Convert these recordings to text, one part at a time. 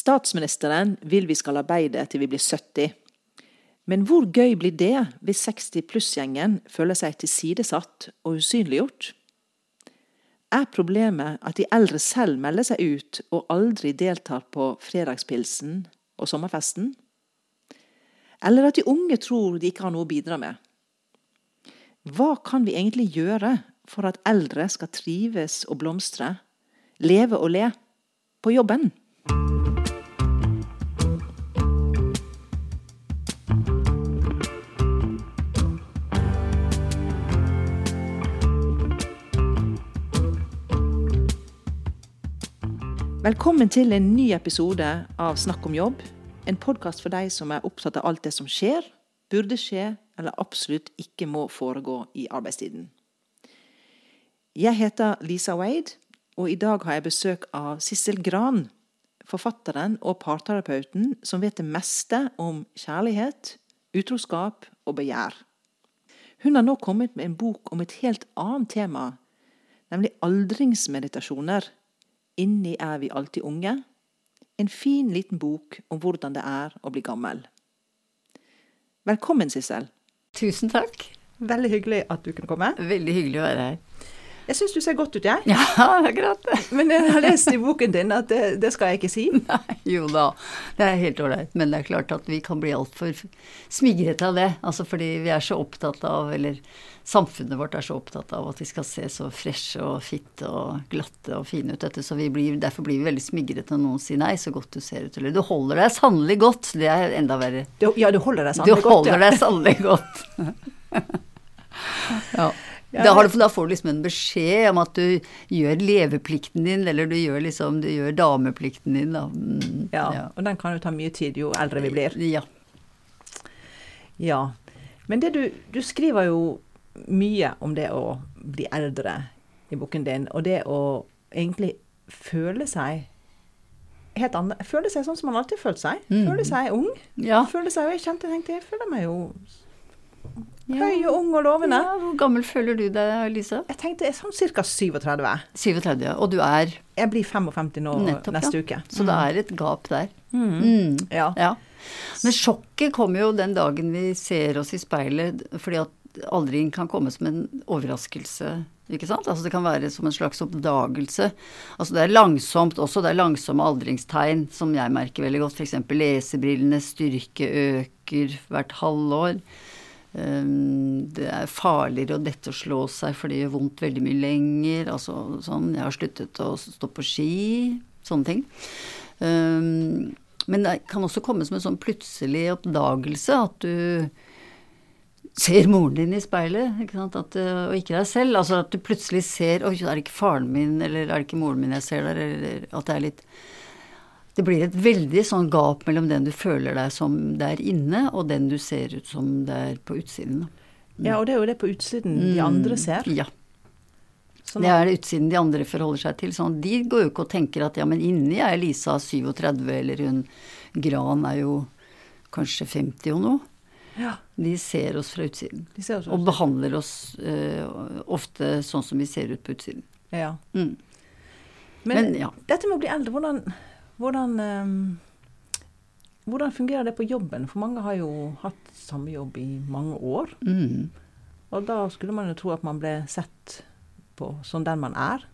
Statsministeren vil vi skal arbeide til vi blir 70. Men hvor gøy blir det hvis 60 pluss-gjengen føler seg tilsidesatt og usynliggjort? Er problemet at de eldre selv melder seg ut og aldri deltar på fredagspilsen og sommerfesten? Eller at de unge tror de ikke har noe å bidra med? Hva kan vi egentlig gjøre for at eldre skal trives og blomstre, leve og le, på jobben? Velkommen til en ny episode av Snakk om jobb. En podkast for deg som er opptatt av alt det som skjer, burde skje eller absolutt ikke må foregå i arbeidstiden. Jeg heter Lisa Wade, og i dag har jeg besøk av Sissel Gran, forfatteren og parterapeuten som vet det meste om kjærlighet, utroskap og begjær. Hun har nå kommet med en bok om et helt annet tema, nemlig aldringsmeditasjoner Inni er vi alltid unge. En fin, liten bok om hvordan det er å bli gammel. Velkommen, Sissel. Tusen takk. Veldig hyggelig at du kunne komme. Veldig hyggelig å være her. Jeg syns du ser godt ut, jeg. Ja, akkurat. Men jeg har lest i boken din at det, det skal jeg ikke si. Nei, jo da, det er helt ålreit. Men det er klart at vi kan bli altfor smigret av det. Altså fordi vi er så opptatt av, eller samfunnet vårt er så opptatt av at vi skal se så freshe og fitte og glatte og fine ut. Dette, så vi blir, derfor blir vi veldig smigret når noen sier 'nei, så godt du ser ut', eller 'du holder deg sannelig godt'. Det er enda verre. ja, du holder deg sannelig godt. Du holder deg sannelig godt. ja. Da, du, da, får du liksom en beskjed om at du gjør leveplikten din, eller du gjør liksom du gjør dameplikten din, da. Mm, ja, ja, og den kan jo ta mye tid jo eldre vi blir. Ja. Ja. Men det du, du skriver jo mye om det å bli eldre i boken din, og det å egentlig føle seg helt annerledes. Føle seg sånn som man alltid har følt seg. Mm. Føle seg ung. Ja. Føle seg, jeg kjente, tenkte, jeg føler meg jo Høy og ung og lovende. Ja, hvor gammel føler du deg, Lise? Jeg tenkte jeg er sånn ca. 37. 37, ja. Og du er? Jeg blir 55 nå Nettopp, neste ja. uke. Så mm. det er et gap der. Mm. Mm. Ja. ja. Men sjokket kommer jo den dagen vi ser oss i speilet, fordi at aldring kan komme som en overraskelse. Ikke sant? Altså Det kan være som en slags oppdagelse. Altså Det er langsomt også. Det er langsomme aldringstegn som jeg merker veldig godt. F.eks. lesebrillenes styrke øker hvert halvår. Ehm, det er farligere å dette og slå seg, for det gjør vondt veldig mye lenger. Altså sånn Jeg har sluttet å stå på ski. Sånne ting. Ehm, men det kan også komme som en sånn plutselig oppdagelse at du ser moren din i speilet, ikke at, og ikke deg selv. Altså at du plutselig ser Oi, er det ikke faren min, eller er det ikke moren min jeg ser der, eller at det er litt det blir et veldig sånn gap mellom den du føler deg som der inne, og den du ser ut som det er på utsiden. Mm. Ja, og det er jo det på utsiden de mm. andre ser. Ja. Sånn det er det utsiden de andre forholder seg til. Sånn, de går jo ikke og tenker at ja, men inni er Lisa 37, eller hun Gran er jo kanskje 50 og noe. Ja. De ser oss fra utsiden. Oss og behandler oss uh, ofte sånn som vi ser ut på utsiden. Ja. Mm. Men, men ja. dette med å bli eldre, hvordan hvordan, um, hvordan, fungerer det på jobben? For mange har jo hatt samme jobb i mange år. Mm. Og da skulle man jo tro at man ble sett på som den man er.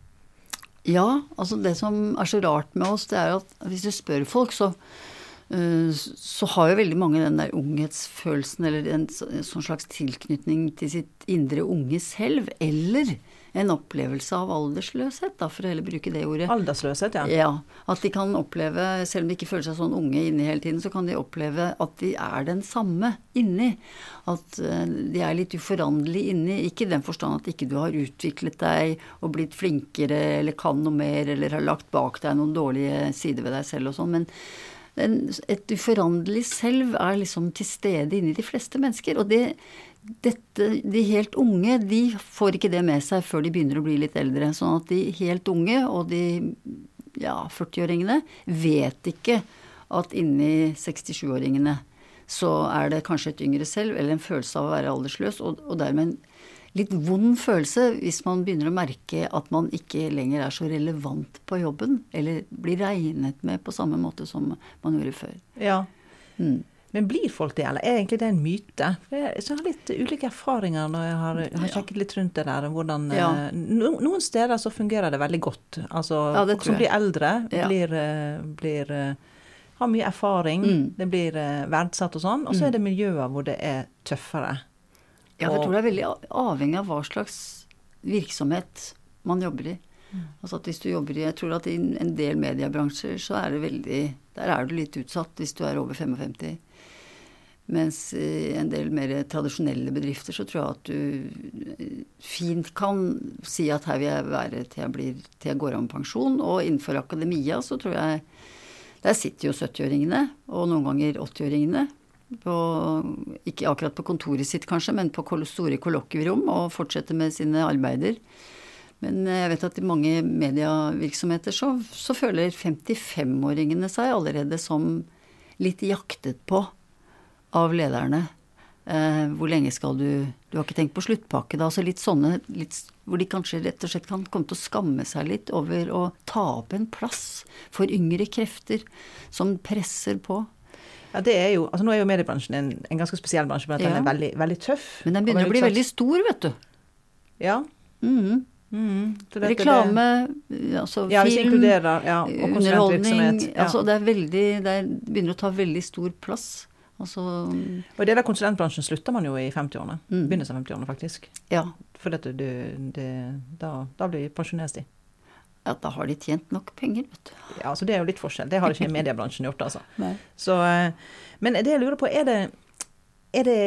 Ja, altså det som er så rart med oss, det er at hvis du spør folk, så, så har jo veldig mange den der unghetsfølelsen, eller en, sånn slags tilknytning til sitt indre unge selv. Eller en opplevelse av aldersløshet, da, for å heller bruke det ordet. Aldersløshet, ja. ja. At de kan oppleve, selv om de ikke føler seg sånn unge inni hele tiden, så kan de oppleve at de er den samme inni. At uh, de er litt uforanderlige inni. Ikke i den forstand at ikke du har utviklet deg og blitt flinkere eller kan noe mer eller har lagt bak deg noen dårlige sider ved deg selv og sånn, men en, et uforanderlig selv er liksom til stede inni de fleste mennesker. Og det, dette, de helt unge de får ikke det med seg før de begynner å bli litt eldre. Sånn at de helt unge og de ja, 40-åringene vet ikke at inni 67-åringene så er det kanskje et yngre selv eller en følelse av å være aldersløs, og, og dermed en litt vond følelse hvis man begynner å merke at man ikke lenger er så relevant på jobben, eller blir regnet med på samme måte som man gjorde før. Ja. Mm. Men blir folk det, eller er egentlig det en myte? Jeg har litt ulike erfaringer når jeg har, har sjekket litt rundt det der. Hvordan, Ja. eh, no, noen steder så fungerer det veldig godt. Altså, Ja, folk som blir eldre, Ja. blir, eh, blir eh, har mye erfaring, Mm. det blir verdsatt og sånn. Og så er det miljøer hvor det er tøffere. Ja, jeg tror det er veldig avhengig av hva slags virksomhet man jobber i. Altså at hvis du jobber i Jeg tror at i en del mediebransjer så er det veldig Der er du litt utsatt hvis du er over 55. Mens i en del mer tradisjonelle bedrifter så tror jeg at du fint kan si at her vil jeg være til jeg, blir, til jeg går av med pensjon. Og innenfor akademia så tror jeg Der sitter jo 70-åringene, og noen ganger 80-åringene. På, ikke akkurat på kontoret sitt, kanskje, men på store kollokvierom og fortsette med sine arbeider. Men jeg vet at i mange medievirksomheter så, så føler 55-åringene seg allerede som litt jaktet på av lederne. Eh, hvor lenge skal du Du har ikke tenkt på sluttpakke, da. Altså litt sånne litt, Hvor de kanskje rett og slett kan komme til å skamme seg litt over å ta opp en plass for yngre krefter som presser på. Ja, det er jo, altså Nå er jo mediebransjen en, en ganske spesiell bransje, men ja. den er veldig, veldig tøff. Men den begynner å bli utsatt. veldig stor, vet du. Ja. Mm. Mm. Så dette- Reklame, altså Ja, film, ja, og underholdning. Ja. Altså det er veldig Det er, begynner å ta veldig stor plass. Altså Og i deler av konsulentbransjen slutter man jo i 50-årene. Mm. Begynnelsen av 50-årene, faktisk. Ja. For dette, du, det, da, da blir pensjoneres de. Ja, da har de tjent nok penger, vet du. Ja, så Det er jo litt forskjell. Det har ikke mediebransjen gjort, altså. Så, eh, men det jeg lurer på, er det, er det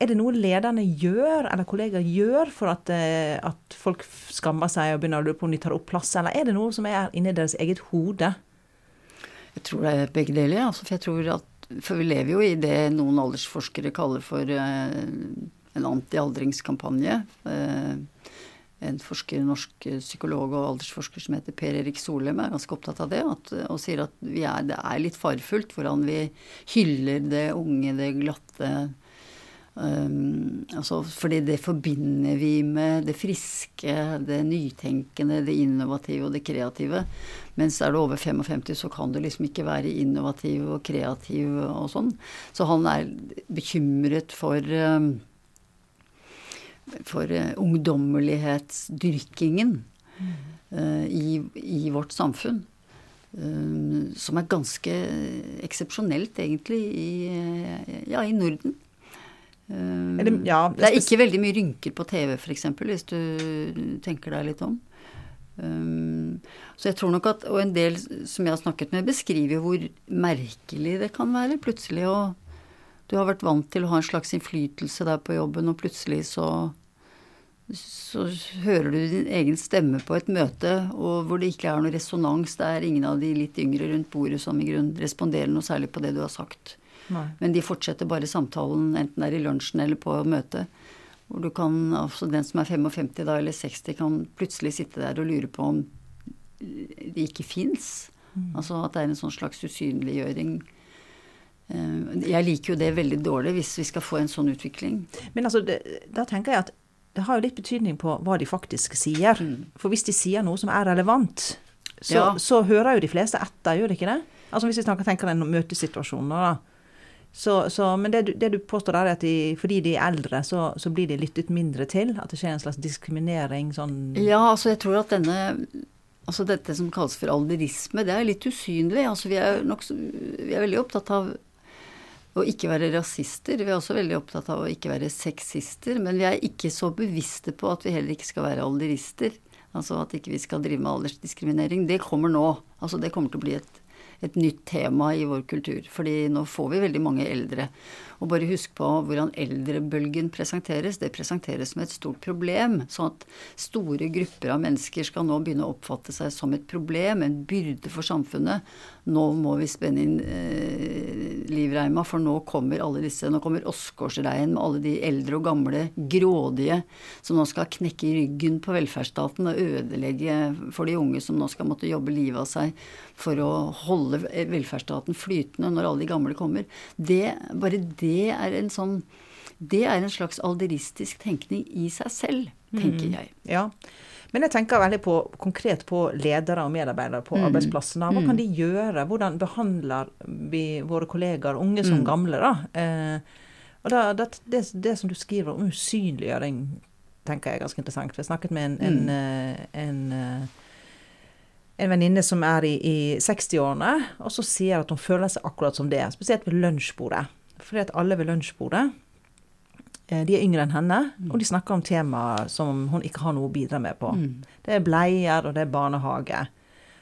er det noe lederne gjør, eller kollegaer gjør, for at, eh, at folk skammer seg og begynner å lure på om de tar opp plass, eller er det noe som er inni deres eget hode? Jeg tror det er begge deler. Altså, for jeg tror at For vi lever jo i det noen aldersforskere kaller for eh, en antialdringskampanje. Eh, en forsker, norsk psykolog og aldersforsker som heter Per Erik Solheim, er ganske opptatt av det. At, og sier at er, det er litt farefullt hvordan vi hyller det unge, det glatte. Um, altså, fordi det forbinder vi med det friske, det nytenkende, det innovative og det kreative. Mens er du over 55, så kan du liksom ikke være innovativ og kreativ og sånn. Så han er bekymret for um, for uh, ungdommelighetsdyrkingen uh, i, i vårt samfunn. Um, som er ganske eksepsjonelt, egentlig, i, ja, i Norden. Er det, ja, det er ikke veldig mye rynker på TV, f.eks., hvis du tenker deg litt om. Um, så jeg tror nok at Og en del som jeg har snakket med, beskriver hvor merkelig det kan være plutselig å Du har vært vant til å ha en slags innflytelse der på jobben, og plutselig så så hører du din egen stemme på et møte og hvor det ikke er noe resonans. Det er ingen av de litt yngre rundt bordet som i grunn responderer noe særlig på det du har sagt. Nei. Men de fortsetter bare samtalen, enten det er i lunsjen eller på møtet. Hvor du kan, altså den som er 55 da, eller 60, kan plutselig sitte der og lure på om det ikke fins. Altså at det er en sånn slags usynliggjøring. Eh, Jeg liker jo det veldig dårlig hvis vi skal få en sånn utvikling. Men altså, det, da tenker jeg at det har jo litt betydning på hva de faktisk sier. For hvis de sier noe som er relevant, så, Ja. så hører jo de fleste etter, gjør de ikke det? Altså Hvis vi snakker, tenker den møtesituasjonen, da. Så, så, men det du, det du påstår der, er at de, fordi de er eldre, så, så blir de lyttet mindre til? At det skjer en slags diskriminering? sånn... Ja, altså jeg tror at denne Altså dette som kalles for alderisme, det er litt usynlig. Altså vi er, nok, vi er veldig opptatt av å ikke være rasister. Vi er også veldig opptatt av å ikke være sexister. Men vi er ikke så bevisste på at vi heller ikke skal være alderister. Altså at ikke vi skal drive med aldersdiskriminering. Det kommer nå. Altså det kommer til å bli et, et nytt tema i vår kultur. Fordi nå får vi veldig mange eldre. Og bare husk på hvordan eldrebølgen presenteres. Det presenteres som et stort problem. Sånn at store grupper av mennesker skal nå begynne å oppfatte seg som et problem, en byrde for samfunnet. Nå må vi spenne inn eh, livreima, for nå kommer alle disse Nå kommer Åsgårdsreien med alle de eldre og gamle grådige som nå skal knekke ryggen på velferdsstaten og ødelegge for de unge som nå skal måtte jobbe livet av seg for å holde velferdsstaten flytende når alle de gamle kommer. Det, bare det er en sånn Det er en slags alderistisk tenkning i seg selv, tenker Mm. jeg. Ja. Men jeg tenker veldig på, konkret på ledere og medarbeidere på Mm. arbeidsplassene. Hva kan de gjøre? Hvordan behandler vi våre kollegaer, unge Mm. som gamle? da? Eh, og da, det, det, det som du skriver om usynliggjøring, tenker jeg er ganske interessant. Vi jeg snakket med en, en, Mm. en, en, eh, en venninne som er i, i 60-årene, og så sier at hun føler seg akkurat som det. Spesielt ved lunsjbordet. Fordi at alle ved lunsjbordet eh, de er yngre enn henne, og de snakker om temaer som hun ikke har noe å bidra med på. Mm. Det er bleier, og det er barnehage.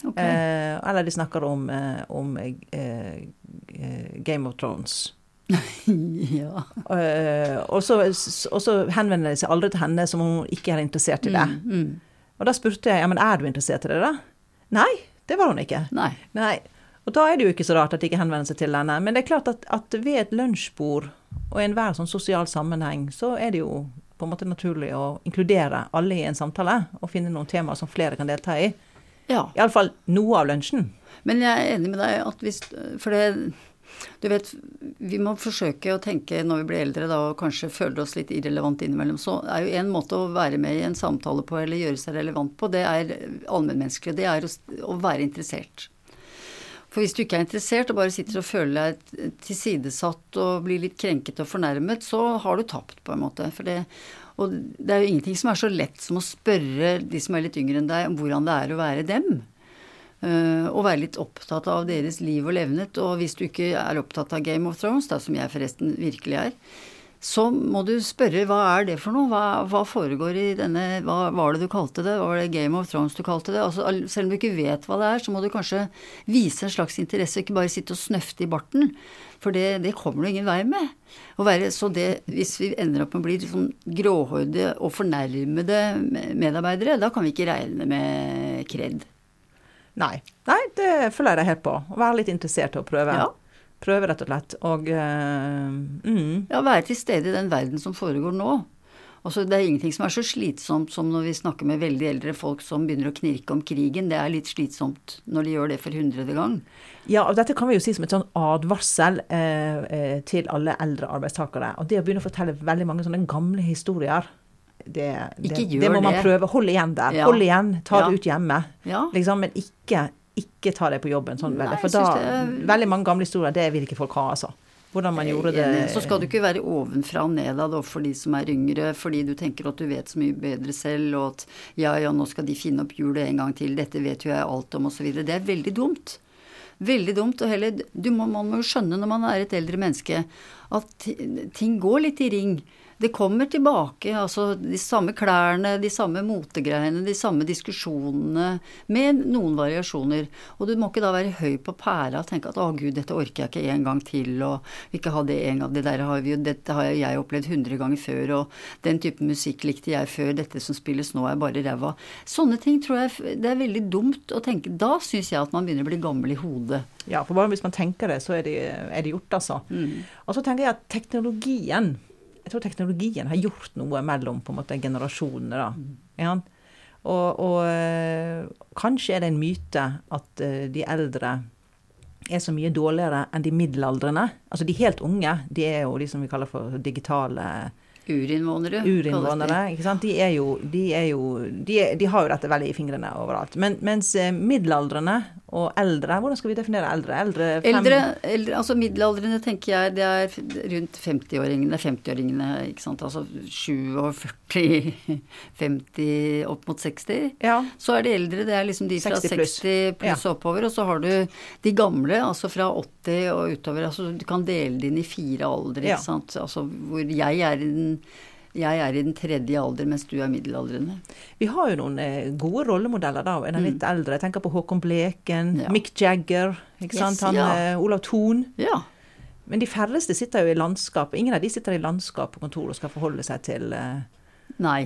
Okay. Eh, eller de snakker om, eh, om eh, eh, Game of Thrones. ja. Eh, og, så, og så henvender de seg aldri til henne som om hun ikke er interessert i det. Mm, mm. Og da spurte jeg ja, men er du interessert i det, da? Nei, det var hun ikke. Nei. Nei. Og da er det jo ikke så rart at de ikke henvender seg til henne. Men det er klart at, at ved et lunsjbord og i enhver sånn sosial sammenheng, så er det jo på en måte naturlig å inkludere alle i en samtale, og finne noen temaer som flere kan delta i. Ja. Iallfall noe av lunsjen. Men jeg er enig med deg at hvis For det Du vet, vi må forsøke å tenke når vi blir eldre da, og kanskje føler oss litt irrelevant innimellom, så er jo en måte å være med i en samtale på, eller gjøre seg relevant på, det er allmennmenneskelig. Det er å, å være interessert. For hvis du ikke er interessert og bare sitter og føler deg tilsidesatt og blir litt krenket og fornærmet, så har du tapt, på en måte. For det, og det er jo ingenting som er så lett som å spørre de som er litt yngre enn deg, om hvordan det er å være dem. Og være litt opptatt av deres liv og levnet. Og hvis du ikke er opptatt av Game of Thrones, da, som jeg forresten virkelig er, så må du spørre hva er det for noe? Hva, hva foregår i denne Hva var det du kalte det? Var det Game of Thrones du kalte det? Altså, selv om du ikke vet hva det er, så må du kanskje vise en slags interesse, ikke bare sitte og snøfte i barten. For det, det kommer du ingen vei med. Være, så det, hvis vi ender opp med å bli sånn gråhårede og fornærmede medarbeidere, da kan vi ikke regne med kred. Nei. Nei, det følger jeg helt på. Å være litt interessert å prøve. Ja. Prøve, rett og slett. Og uh, mm, Ja, være til stede i den verden som foregår nå. Altså, det er ingenting som er så slitsomt som når vi snakker med veldig eldre folk som begynner å knirke om krigen. Det er litt slitsomt når de gjør det for hundrede gang. Ja, og dette kan vi jo si som et sånn advarsel eh, eh, til alle eldre arbeidstakere. Og det å begynne å fortelle veldig mange sånne gamle historier, det, det, det må man prøve. Hold igjen der. Hold igjen. Ta det ut hjemme. Liksom, men ikke, ikke ta det på jobben sånn Nei, For da, det er- veldig mange gamle historier, det vil ikke folk ha, altså. Hvordan man gjorde det Så skal du ikke være ovenfra og ned da, for de som er yngre, fordi du tenker at du vet så mye bedre selv, og at ja, ja, nå skal de finne opp hjulet en gang til, dette vet jo jeg alt om, osv. Det er veldig dumt. Veldig dumt. Og heller, du må, man må jo skjønne når man er et eldre menneske, at ting går litt i ring. Det kommer tilbake, altså de samme klærne, de samme motegreiene, de samme diskusjonene, med noen variasjoner. Og du må ikke da være høy på pæra og tenke at å gud, dette orker jeg ikke en gang til, og ikke ha det en gang, det der har vi jo, dette har jeg opplevd hundre ganger før, og den type musikk likte jeg før, dette som spilles nå er bare ræva. Sånne ting tror jeg det er veldig dumt å tenke. Da syns jeg at man begynner å bli gammel i hodet. Ja, for bare hvis man tenker det, så er det, er det gjort, altså. Mm. Og så tenker jeg at teknologien Jeg tror teknologien har gjort noe mellom på en måte generasjonene, da. Ja. Og, og øh, kanskje er det en myte at øh, de eldre er så mye dårligere enn de middelaldrende. Altså de helt unge, de er jo de som vi kaller for digitale Urinnvånere. urinnvånere. ikke sant? De, er jo, de, er jo, de, er, de har jo dette veldig i fingrene overalt. Men, mens eh, middelaldrende og eldre Hvordan skal vi definere eldre? Eldre, Eldre, eldre, altså middelaldrende tenker jeg det er rundt 50-åringene, 50-åringene, ikke sant. Altså 47, 50, opp mot 60. Ja. Så er de eldre, det er liksom de fra 60 60 pluss. ja. oppover. Og så har du de gamle, altså fra 80 og utover. Altså du kan dele det inn i fire aldre, Ja. ikke sant. Altså hvor jeg er i den jeg er i den tredje alder, mens du er middelaldrende. Vi har jo noen eh, gode rollemodeller da, en er litt litt eldre. Jeg tenker på Håkon Bleken, Mm. Ja. Mick Jagger, ikke Yes, sant? Han, ja. eh, Olav Thon. Ja. Men de færreste sitter jo i landskap. Ingen av de sitter i landskap på kontor og skal forholde seg til eh,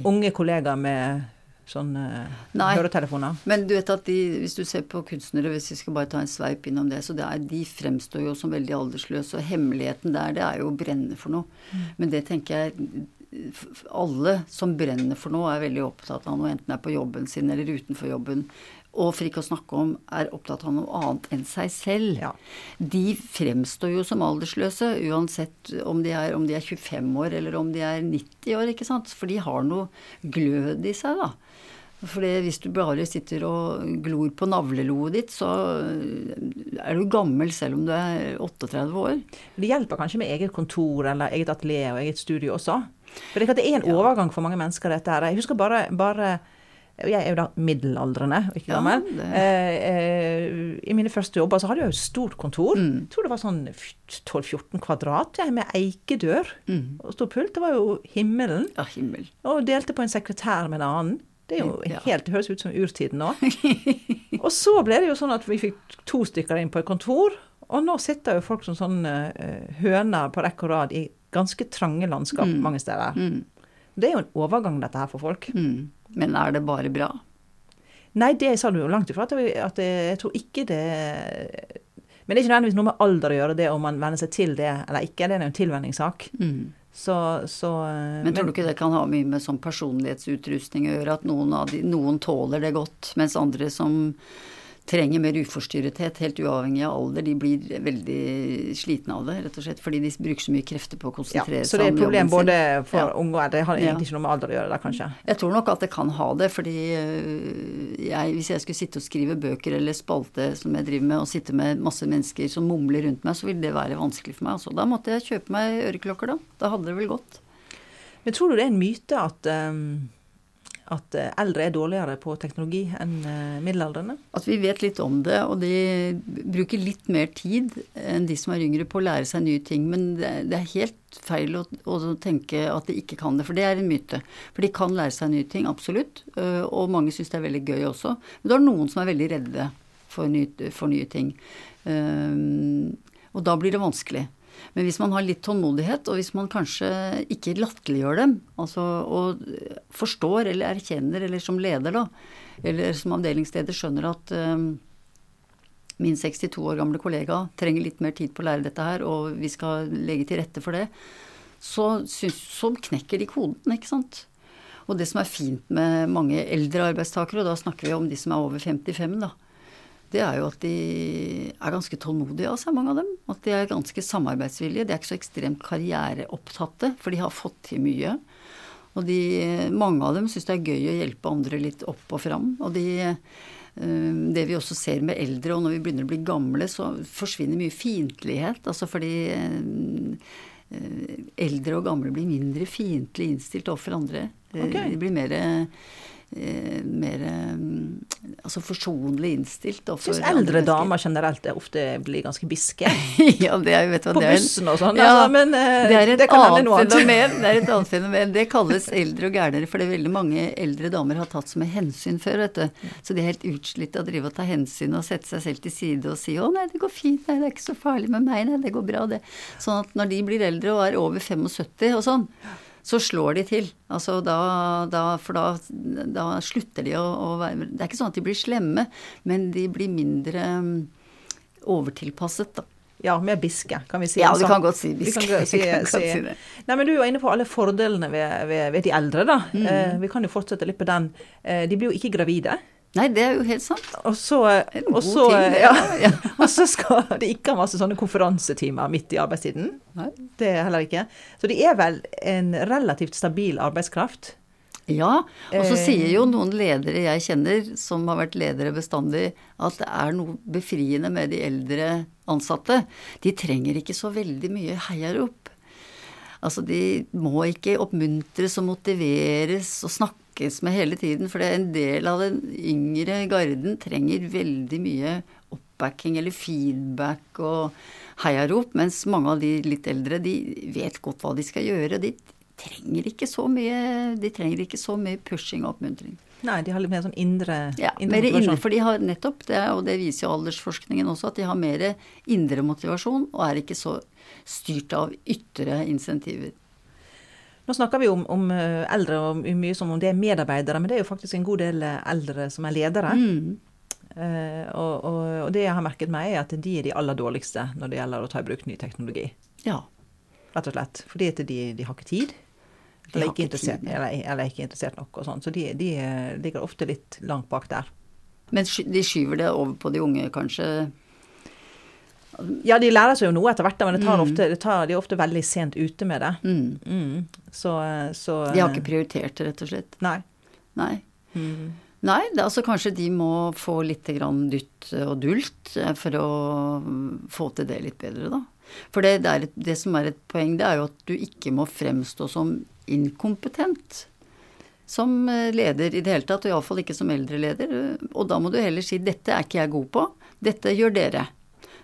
unge kollegaer med sånn eh, Nei. høretelefoner. Men du vet at de, hvis du ser på kunstnere, hvis vi skal bare ta en sveip innom det, så det er, de fremstår jo som veldig aldersløse, og hemmeligheten der, det er jo å brenne for noe. Men det tenker jeg alle som brenner for noe, er veldig opptatt av noe, enten det er på jobben sin eller utenfor jobben. og for ikke å snakke om er opptatt av noe annet enn seg selv, Ja. de fremstår jo som aldersløse uansett om de, er, om de er 25 år eller om de er 90 år, ikke sant. For de har noe glød i seg, da. For hvis du bare sitter og glor på navleloet ditt, så er du gammel selv om du er 38 år. Det hjelper kanskje med eget kontor eller eget atelier og eget studio også. For det er, det er en overgang for mange mennesker, dette her. Jeg husker bare, bare Jeg er jo da middelaldrende, og ikke gammel. Ja, Eh, eh, I mine første jobber så hadde jeg jo et stort kontor. Mm. Jeg tror det var sånn 12-14 kvadrat jeg, med eikedør Mm. og stor pult. Det var jo himmelen. Ja, himmel. Og delte på en sekretær med en annen. Det er jo helt, det høres ut som urtiden nå. og så ble det jo sånn at vi fikk to stykker inn på et kontor, og nå sitter jo folk som sånne eh, høner på rekke og rad i ganske trange landskap Mm. mange steder. Mm. Det er jo en overgang, dette her, for folk. Mm. Men er det bare bra? Nei, det sa du jo langt ifra. At jeg, at jeg, jeg tror ikke det Men det er ikke nødvendigvis noe med alder å gjøre, det om man venner seg til det eller ikke. Det er jo en tilvenningssak. Mm. Så, så eh, Men tror du ikke det kan ha mye med sånn personlighetsutrustning å gjøre? At noen, av de, noen tåler det godt, mens andre som trenger mer uforstyrrethet, helt uavhengig av alder, de blir veldig slitne av det, rett og slett. Fordi de bruker så mye krefter på å ja, konsentrere så det er et problem både for Ja. unge og eldre. Det har Ja. egentlig ikke noe med alder å gjøre da, kanskje. Jeg tror nok at det kan ha det, fordi øh, jeg, hvis jeg skulle sitte og skrive bøker eller spalte som jeg driver med, og sitte med masse mennesker som mumler rundt meg, så ville det være vanskelig for meg. Altså, da måtte jeg kjøpe meg øreklokker, da. Da hadde det vel gått. Men tror du det er en myte at, um, at eh, eldre er dårligere på teknologi enn eh, middelaldrende? At vi vet litt om det, og de bruker litt mer tid enn de som er yngre på å lære seg nye ting. Men det, er helt feil å, å tenke at de ikke kan det, for det er en myte. For de kan lære seg nye ting, absolutt. øh, Og mange syns det er veldig gøy også. Men det er noen som er veldig redde for, nye, for nye ting. Og da blir det vanskelig. Men hvis man har litt tålmodighet, og hvis man kanskje ikke latterliggjør dem, altså og forstår eller erkjenner, eller som leder, da, eller som avdelingsleder skjønner at um, min 62 år gamle kollega trenger litt mer tid på å lære dette her, og vi skal legge til rette for det, så, så knekker de koden, ikke sant. Og det som er fint med mange eldre arbeidstakere, og da snakker vi om de som er over 55, da, det er jo at de er ganske tålmodige av seg, mange av dem. At de er ganske samarbeidsvillige. De er ikke så ekstremt karriereopptatte, for de har fått til mye. Og de, mange av dem syns det er gøy å hjelpe andre litt opp og fram. Og de, eh, det vi også ser med eldre, og når vi begynner å bli gamle, så forsvinner mye fiendtlighet. Altså fordi eh, eh, eldre og gamle blir mindre fiendtlig innstilt overfor andre. Okay. De blir mer eh, mer eh, altså forsonlig innstilt. Jeg syns eldre damer generelt er ofte blir ganske biske. ja, det er, vet du hva, På det er en- bussen og sånn. Ja, altså, men eh, det er et kan hende noe annet. fenomen. Det er et annet fenomen. Det kalles eldre og gærnere, for det er veldig mange eldre damer har tatt som en hensyn før, vet du. Så de er helt utslitt av å drive og ta hensyn og sette seg selv til side og si 'Å, nei, det går fint, nei, det er ikke så farlig med meg, nei, det går bra', det. Sånn at når de blir eldre og er over 75 og sånn, så slår de til. Altså da, da For da, da slutter de å, å være Det er ikke sånn at de blir slemme, men de blir mindre mm, overtilpasset, da. Ja, mer biske, kan vi si. Ja, vi kan godt si biske. kan gå- si, godt si. si. Nei, men Du var inne på alle fordelene ved, ved, ved de eldre. da. Mm. Eh, vi kan jo fortsette litt på den. Eh, de blir jo ikke gravide. Nei, det er jo helt sant. Og så, og så, ting, ja, Ja. og så skal de ikke ha masse sånne konferansetimer midt i arbeidstiden. Nei. Det er heller ikke. Så de er vel en relativt stabil arbeidskraft. Ja, og så Eh. sier jo noen ledere jeg kjenner, som har vært ledere bestandig, at det er noe befriende med de eldre ansatte. De trenger ikke så veldig mye heiarop. Altså, de må ikke oppmuntres og motiveres og snakkes med hele tiden, for det en del av den yngre garden trenger veldig mye oppbacking eller feedback og heiarop, mens mange av de litt eldre, de vet godt hva de skal gjøre. De trenger ikke så mye, de trenger ikke så mye pushing og oppmuntring. Nei, de har litt mer sånn indre, Ja, indre mer motivasjon. inne, for de har nettopp det, og det viser jo aldersforskningen også, at de har mer indre motivasjon og er ikke så styrt av ytre insentiver. Nå snakker vi om, om eh, eldre og mye som om det er medarbeidere, men det er jo faktisk en god del eh, eldre som er ledere. Mm. Uh, og, og, og det jeg har merket meg, er at de er de aller dårligste når det gjelder å ta i bruk ny teknologi. Ja. Rett og slett. Fordi at de, de har ikke tid. De Eller ikke, tid, eller, eller ikke interessert nok og sånn. Så de, de ligger ofte litt langt bak der. Men de skyver det over på de unge, kanskje. Ja, de lærer seg jo noe etter hvert, men det tar ofte, det tar, de er ofte veldig sent ute med det. Mm. Mm. Så, så De har ikke prioritert det, rett og slett. Nei. Nei. Mm. Nei, det altså kanskje de må få litt grann dytt og dult eh, for å mm, få til det litt bedre, da. For det, det, er et, det som er et poeng, det er jo at du ikke må fremstå som inkompetent som eh, leder i det hele tatt, og iallfall ikke som eldreleder. Og da må du heller si 'dette er ikke jeg god på', dette gjør dere.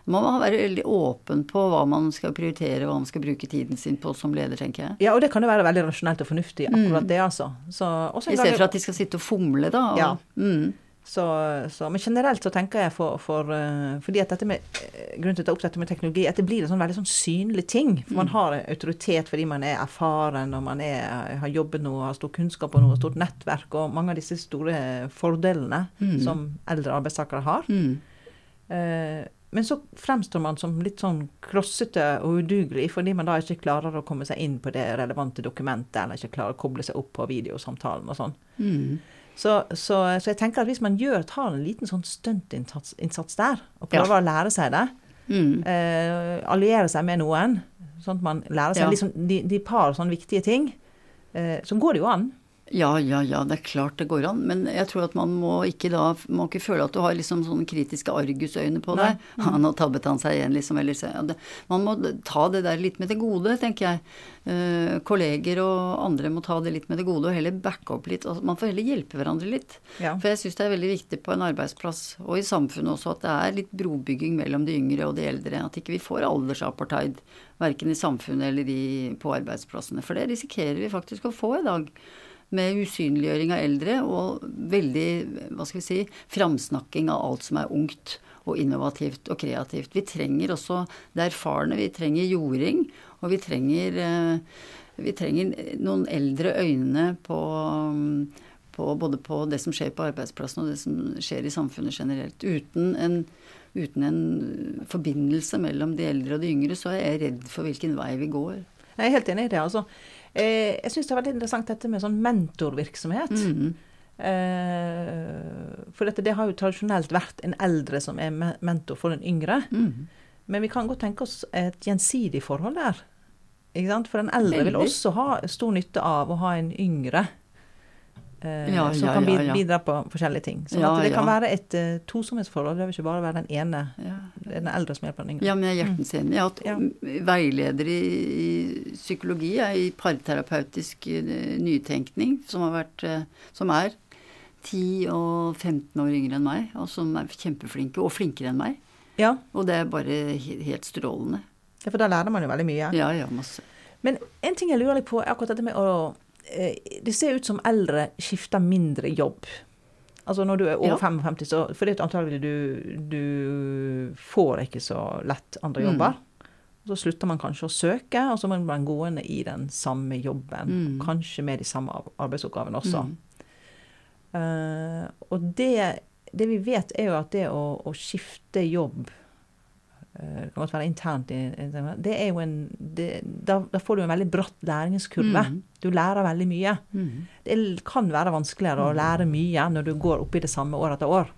Man må være veldig åpen på hva man skal prioritere, hva man skal bruke tiden sin på som leder, tenker jeg. Ja, og det kan jo være veldig rasjonelt og fornuftig, akkurat det, altså. Så, I stedet for at de skal sitte og fomle, da. Og, Ja. Mm, Så, så, men generelt så tenker jeg for, for eh, fordi at dette med, eh, Grunnen til at jeg tar opp dette med teknologi, at det blir en sånn veldig sånn synlig ting. For man har autoritet fordi man er erfaren, og man er, har jobbet noe, har stor kunnskap og noe, stort nettverk, og mange av disse store fordelene som eldre arbeidstakere har. mm. Men så fremstår man som litt sånn klossete og udugelig fordi man da ikke klarer å komme seg inn på det relevante dokumentet, eller ikke klarer å koble seg opp på videosamtalen og sånn. Mm. Så, så, så jeg tenker at hvis man gjør, tar en liten sånn stuntinnsats innsats der, og prøver å lære seg det, Mm. eh, alliere seg med noen, sånn at man lærer seg Ja. liksom de, de par sånne viktige ting, eh, så går det jo an. Ja, ja, ja, det er klart det går an. Men jeg tror at man må ikke da må ikke føle at du har liksom sånne kritiske argusøyne på deg. Ja, nå tabbet han seg igjen, liksom. Eller, ja, det, man må ta det der litt med det gode, tenker jeg. Eh, kolleger og andre må ta det litt med det gode, og heller backe opp litt. Altså, man får heller hjelpe hverandre litt. Ja. For jeg syns det er veldig viktig på en arbeidsplass, og i samfunnet også, at det er litt brobygging mellom de yngre og de eldre. At ikke vi får aldersapartheid, verken i samfunnet eller i, på arbeidsplassene. For det risikerer vi faktisk å få i dag. Med usynliggjøring av eldre og veldig, hva skal vi si, framsnakking av alt som er ungt og innovativt og kreativt. Vi trenger også det erfarne. Vi trenger jording, og vi trenger, eh, vi trenger noen eldre øyne på, på både på det som skjer på arbeidsplassen og det som skjer i samfunnet generelt. Uten en, uten en forbindelse mellom de eldre og de yngre, så er jeg redd for hvilken vei vi går. Jeg er helt enig i det. altså. Eh, jeg syns det er veldig interessant dette med sånn mentorvirksomhet. Mm. Eh, for dette, det har jo tradisjonelt vært en eldre som er mentor for en yngre. Mm. Men vi kan godt tenke oss et gjensidig forhold der. For den eldre vil også ha stor nytte av å ha en yngre eh, Ja, som ja, kan ja, bid- ja. bidra på forskjellige ting. Så Ja, at det kan være et uh, tosomhetsforhold. Det vil ikke bare være den ene, den eldre som hjelper den yngre. Ja, men jeg er hjertens enig. Jeg har hatt veileder i, i psykologi, i parterapeutisk eh, nytenkning, som, har vært, som er 10 og 15 år yngre enn meg, og som er kjempeflinke, og flinkere enn meg. Ja, Og det er bare helt strålende. ja, for da lærer man jo veldig mye. Ja, ja, masse. Men en ting jeg lurer litt på, er akkurat dette med å Det ser ut som eldre skifter mindre jobb. Altså når du er over Ja. 55, så For det er antagelig du, du får ikke så lett andre jobber. Så slutter man kanskje å søke, og så må man gående i den samme jobben. Mm. Kanskje med de samme arbeidsoppgavene også. Mm. Uh, og det, det vi vet, er jo at det å, å skifte jobb eh, Det kan godt være internt, det er jo en det, da, da får du en veldig bratt læringskurve. Mm. Du lærer veldig mye. Mm. Det kan være vanskeligere å lære mye når du går opp i det samme år etter år.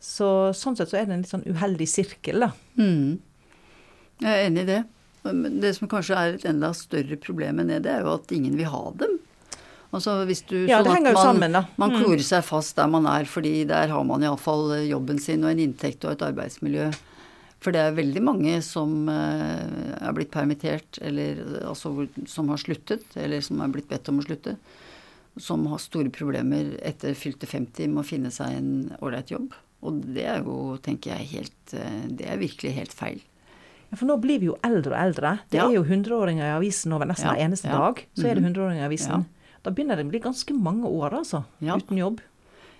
Så sånn sett så er det en litt sånn uheldig sirkel, da. Mm. Jeg er enig i det. Det som kanskje er et enda større problem enn det, det er jo at ingen vil ha dem. Altså hvis du Ja, det henger jo sammen, da. Man Mm. klorer seg fast der man er, fordi der har man iallfall jobben sin og en inntekt og et arbeidsmiljø. For det er veldig mange som eh, er blitt permittert, eller altså som har sluttet, eller som er blitt bedt om å slutte, som har store problemer etter fylte 50 med å finne seg en ålreit jobb. Og det er jo, tenker jeg, helt eh, Det er virkelig helt feil. Ja, for nå blir vi jo eldre og eldre. Det Ja. er jo 100-åringer i avisen over nesten Ja, hver eneste dag. Så er det hundreåringer i avisen. Da begynner det å bli ganske mange år, altså. Uten jobb.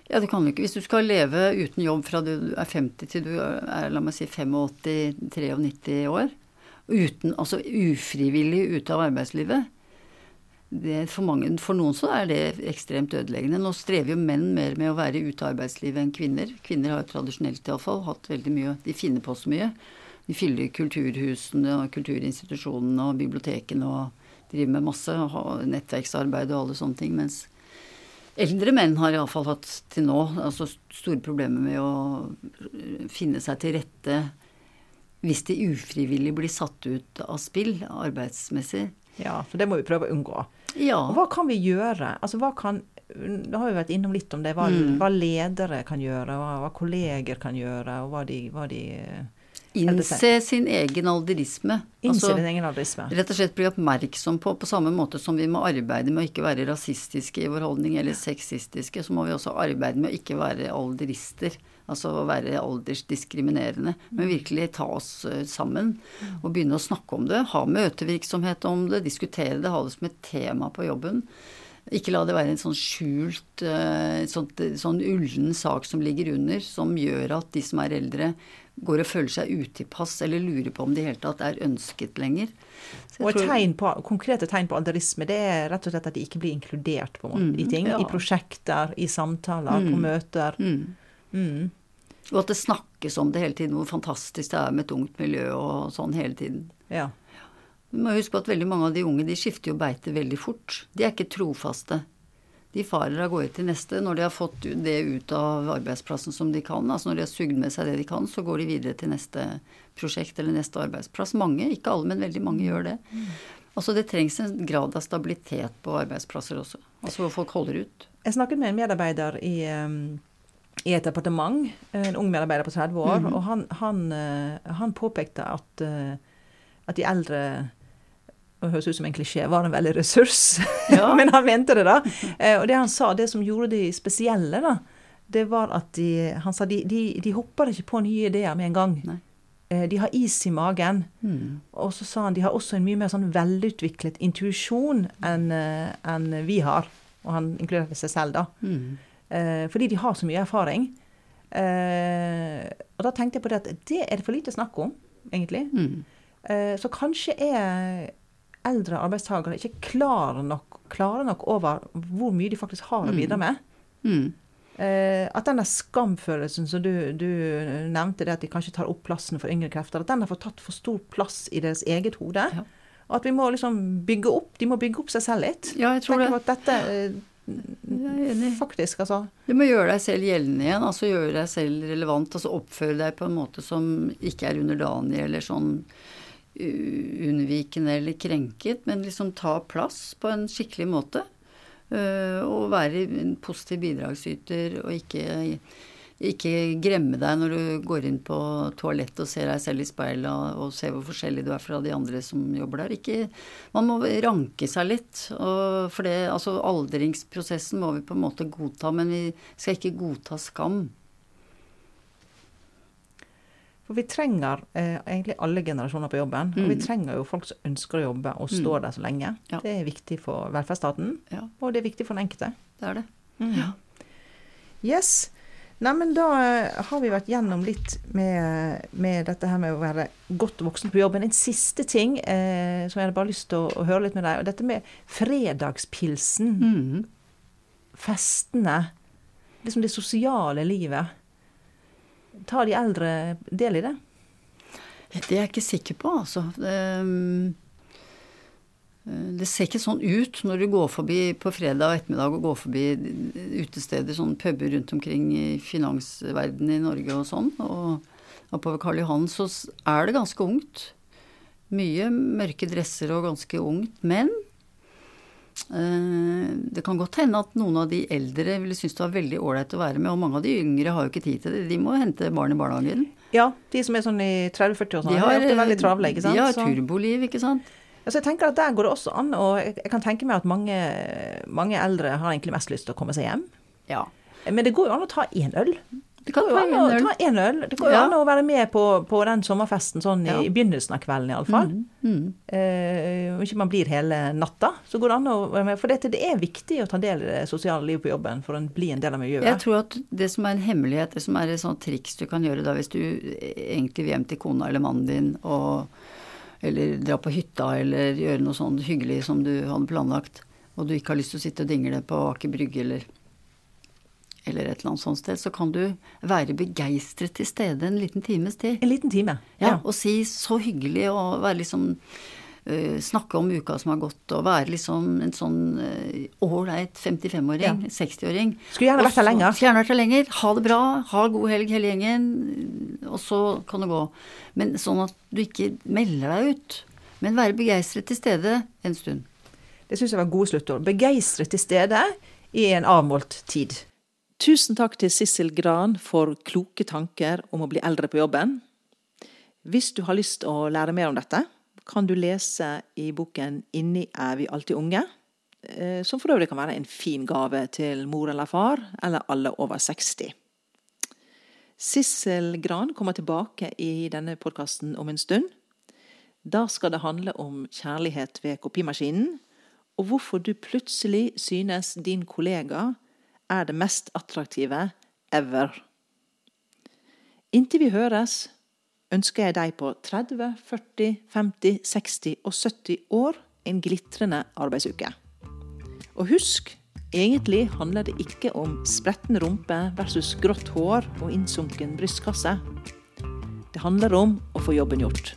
Ja, det kan du ikke. Hvis du skal leve uten jobb fra du er 50 til du er la meg si 85-93 år, uten, altså ufrivillig ute av arbeidslivet for, mange, for noen så er det ekstremt ødeleggende. Nå strever jo menn mer med å være ute av arbeidslivet enn kvinner. Kvinner har jo tradisjonelt iallfall hatt veldig mye De finner på så mye. De fyller kulturhusene og kulturinstitusjonene og bibliotekene og driver med masse nettverksarbeid og alle sånne ting. Mens Eldre menn har iallfall hatt til nå altså store problemer med å finne seg til rette hvis de ufrivillig blir satt ut av spill arbeidsmessig. Ja, for det må vi prøve å unngå. Ja. Og hva kan vi gjøre? Altså, hva kan Da har vi vært innom litt om det. Hva, Mm. hva ledere kan gjøre, hva, hva kolleger kan gjøre, og hva de, hva de Innse sin egen alderisme. Altså, din egen alderisme. Rett og slett bli oppmerksom på, på samme måte som vi må arbeide med å ikke være rasistiske i vår holdning, eller sexistiske, så må vi også arbeide med å ikke være alderister. Altså å være aldersdiskriminerende. Men virkelig ta oss eh, sammen og begynne å snakke om det. Ha møtevirksomhet om det, diskutere det, ha det som et tema på jobben. Ikke la det være en sånn skjult, eh, sånt, sånn ullen sak som ligger under, som gjør at de som er eldre, går og føler seg utilpass eller lurer på om det i hele tatt er ønsket lenger. Og tror- tegn på, konkrete tegn på alderisme det er rett og slett at de ikke blir inkludert på måte, Mm, i ting. ja. I prosjekter, i samtaler, på Mm. møter. Mm. Mm. Og at det snakkes om det hele tiden, hvor fantastisk det er med et ungt miljø og sånn hele tiden. Ja. Vi må huske på at veldig mange av de unge de skifter jo beite veldig fort. De er ikke trofaste. De farer av gårde til neste. Når de har fått det ut av arbeidsplassen som de kan, altså når de har sugd med seg det de kan, så går de videre til neste prosjekt eller neste arbeidsplass. Mange, ikke alle, men veldig mange gjør det. Altså det trengs en grad av stabilitet på arbeidsplasser også. Altså hvor folk holder ut. Jeg snakket med en medarbeider i, um, i et departement, en ung medarbeider på 30 år, Mhm. og han, han, eh, han påpekte at, eh, at de eldre det høres ut som en klisjé, var en veldig ressurs. Ja. Men han mente det, da. Eh, Og det han sa, det som gjorde de spesielle, da, det var at de Han sa de, de, de hopper ikke på nye ideer med en gang. Nei. Eh, De har is i magen. Mm. Og så sa han de har også en mye mer sånn velutviklet intuisjon enn en vi har. Og han inkluderte seg selv, da. Mm. Eh, fordi de har så mye erfaring. Eh, og da tenkte jeg på det at det er det for lite snakk om, egentlig. Mm. Eh, så kanskje er eldre arbeidstakere ikke klarer nok, klare nok over hvor mye de faktisk har å bidra med. Mm. Eh, at den der skamfølelsen som du, du nevnte, det at de kanskje tar opp plassen for yngre krefter, at den har fått tatt for stor plass i deres eget hode. Ja. Og at vi må liksom bygge opp, de må bygge opp seg selv litt. Ja, jeg tror Tenker det. at dette eh, faktisk, altså Du må gjøre deg selv gjeldende igjen, altså gjøre deg selv relevant. Altså oppføre deg på en måte som ikke er underdanig eller sånn unnvikende eller krenket, men liksom ta plass på en skikkelig måte. Øh, og være en positiv bidragsyter og ikke, ikke gremme deg når du går inn på toalettet og ser deg selv i speilet og, ser hvor forskjellig du er fra de andre som jobber der. Ikke, man må ranke seg litt. For det, altså aldringsprosessen må vi på en måte godta, men vi skal ikke godta skam. For vi trenger eh, egentlig alle generasjoner på jobben. Og vi Mm. trenger jo folk som ønsker å jobbe og står der så lenge. Ja. Det er viktig for velferdsstaten, Ja, og det er viktig for den enkelte. det er det. Mm. Yes. Neimen, da eh, har vi vært gjennom litt med, med dette her med å være godt voksen på jobben. En siste ting eh, som jeg hadde bare lyst til å, å høre litt med deg, og dette med fredagspilsen. Mm. Festene. Liksom det sosiale livet. Tar de eldre del i det? Det er jeg ikke sikker på, altså. Um, det ser ikke sånn ut når du går forbi på fredag ettermiddag og går forbi utesteder, sånne puber rundt omkring i finansverdenen i Norge og sånn. Og oppover Karl Johan så er det ganske ungt. Mye mørke dresser og ganske ungt. Men eh, det kan godt hende at noen av de eldre ville synes det var veldig ålreit å være med. Og mange av de yngre har jo ikke tid til det. De må hente barn i barnehagen. Ja, de som er sånn i 30-40 år, sånn, De de har, er veldig travle. ikke sant? de har turboliv, ikke sant. Altså jeg tenker at Der går det også an, og jeg kan tenke meg at mange, mange eldre har egentlig mest lyst til å komme seg hjem. Ja. Men det går jo an å ta én øl. Du kan være jo å en øl. én øl. Det går jo Ja. an å være med på, på den sommerfesten sånn Ja. i begynnelsen av kvelden iallfall. Mm, mm. Eh, Om ikke man blir hele natta, så går det an å være med. For dette, det er viktig å ta del i det sosiale livet på jobben for å bli en del av miljøet. Jeg tror at det som er en hemmelighet, det som er et sånt triks du kan gjøre da hvis du egentlig vil hjem til kona eller mannen din og eller dra på hytta eller gjøre noe sånn hyggelig som du hadde planlagt, og du ikke har lyst til å sitte og dingle på Aker Brygge eller eller et eller annet sånt sted, så kan du være begeistret til stede en liten times tid. En liten time. Ja, og si så hyggelig og være liksom uh, snakke om uka som har gått, og være liksom en sånn ålreit uh, 55-åring, ja. 60-åring. Skulle gjerne vært her lenger. Skulle gjerne vært her lenger. Ha det bra, ha god helg hele gjengen, og så kan det gå. Men sånn at du ikke melder deg ut. Men være begeistret til stede en stund. Det syns jeg var gode sluttord. Begeistret til stede i en avmålt tid. Tusen takk til Sissel Gran for kloke tanker om å bli eldre på jobben. Hvis du har lyst å lære mer om dette, kan du lese i boken 'Inni er vi alltid unge', eh, som for øvrig kan være en fin gave til mor eller far, eller alle over 60. Sissel Gran kommer tilbake i denne podkasten om en stund. Da skal det handle om kjærlighet ved kopimaskinen, og hvorfor du plutselig synes din kollega er det mest attraktive ever. Inntil vi høres, ønsker jeg deg på 30, 40, 50, 60 og 70 år en glitrende arbeidsuke. Og husk, egentlig handler det ikke om spretten rumpe versus grått hår og innsunken brystkasse. Det handler om å få jobben gjort.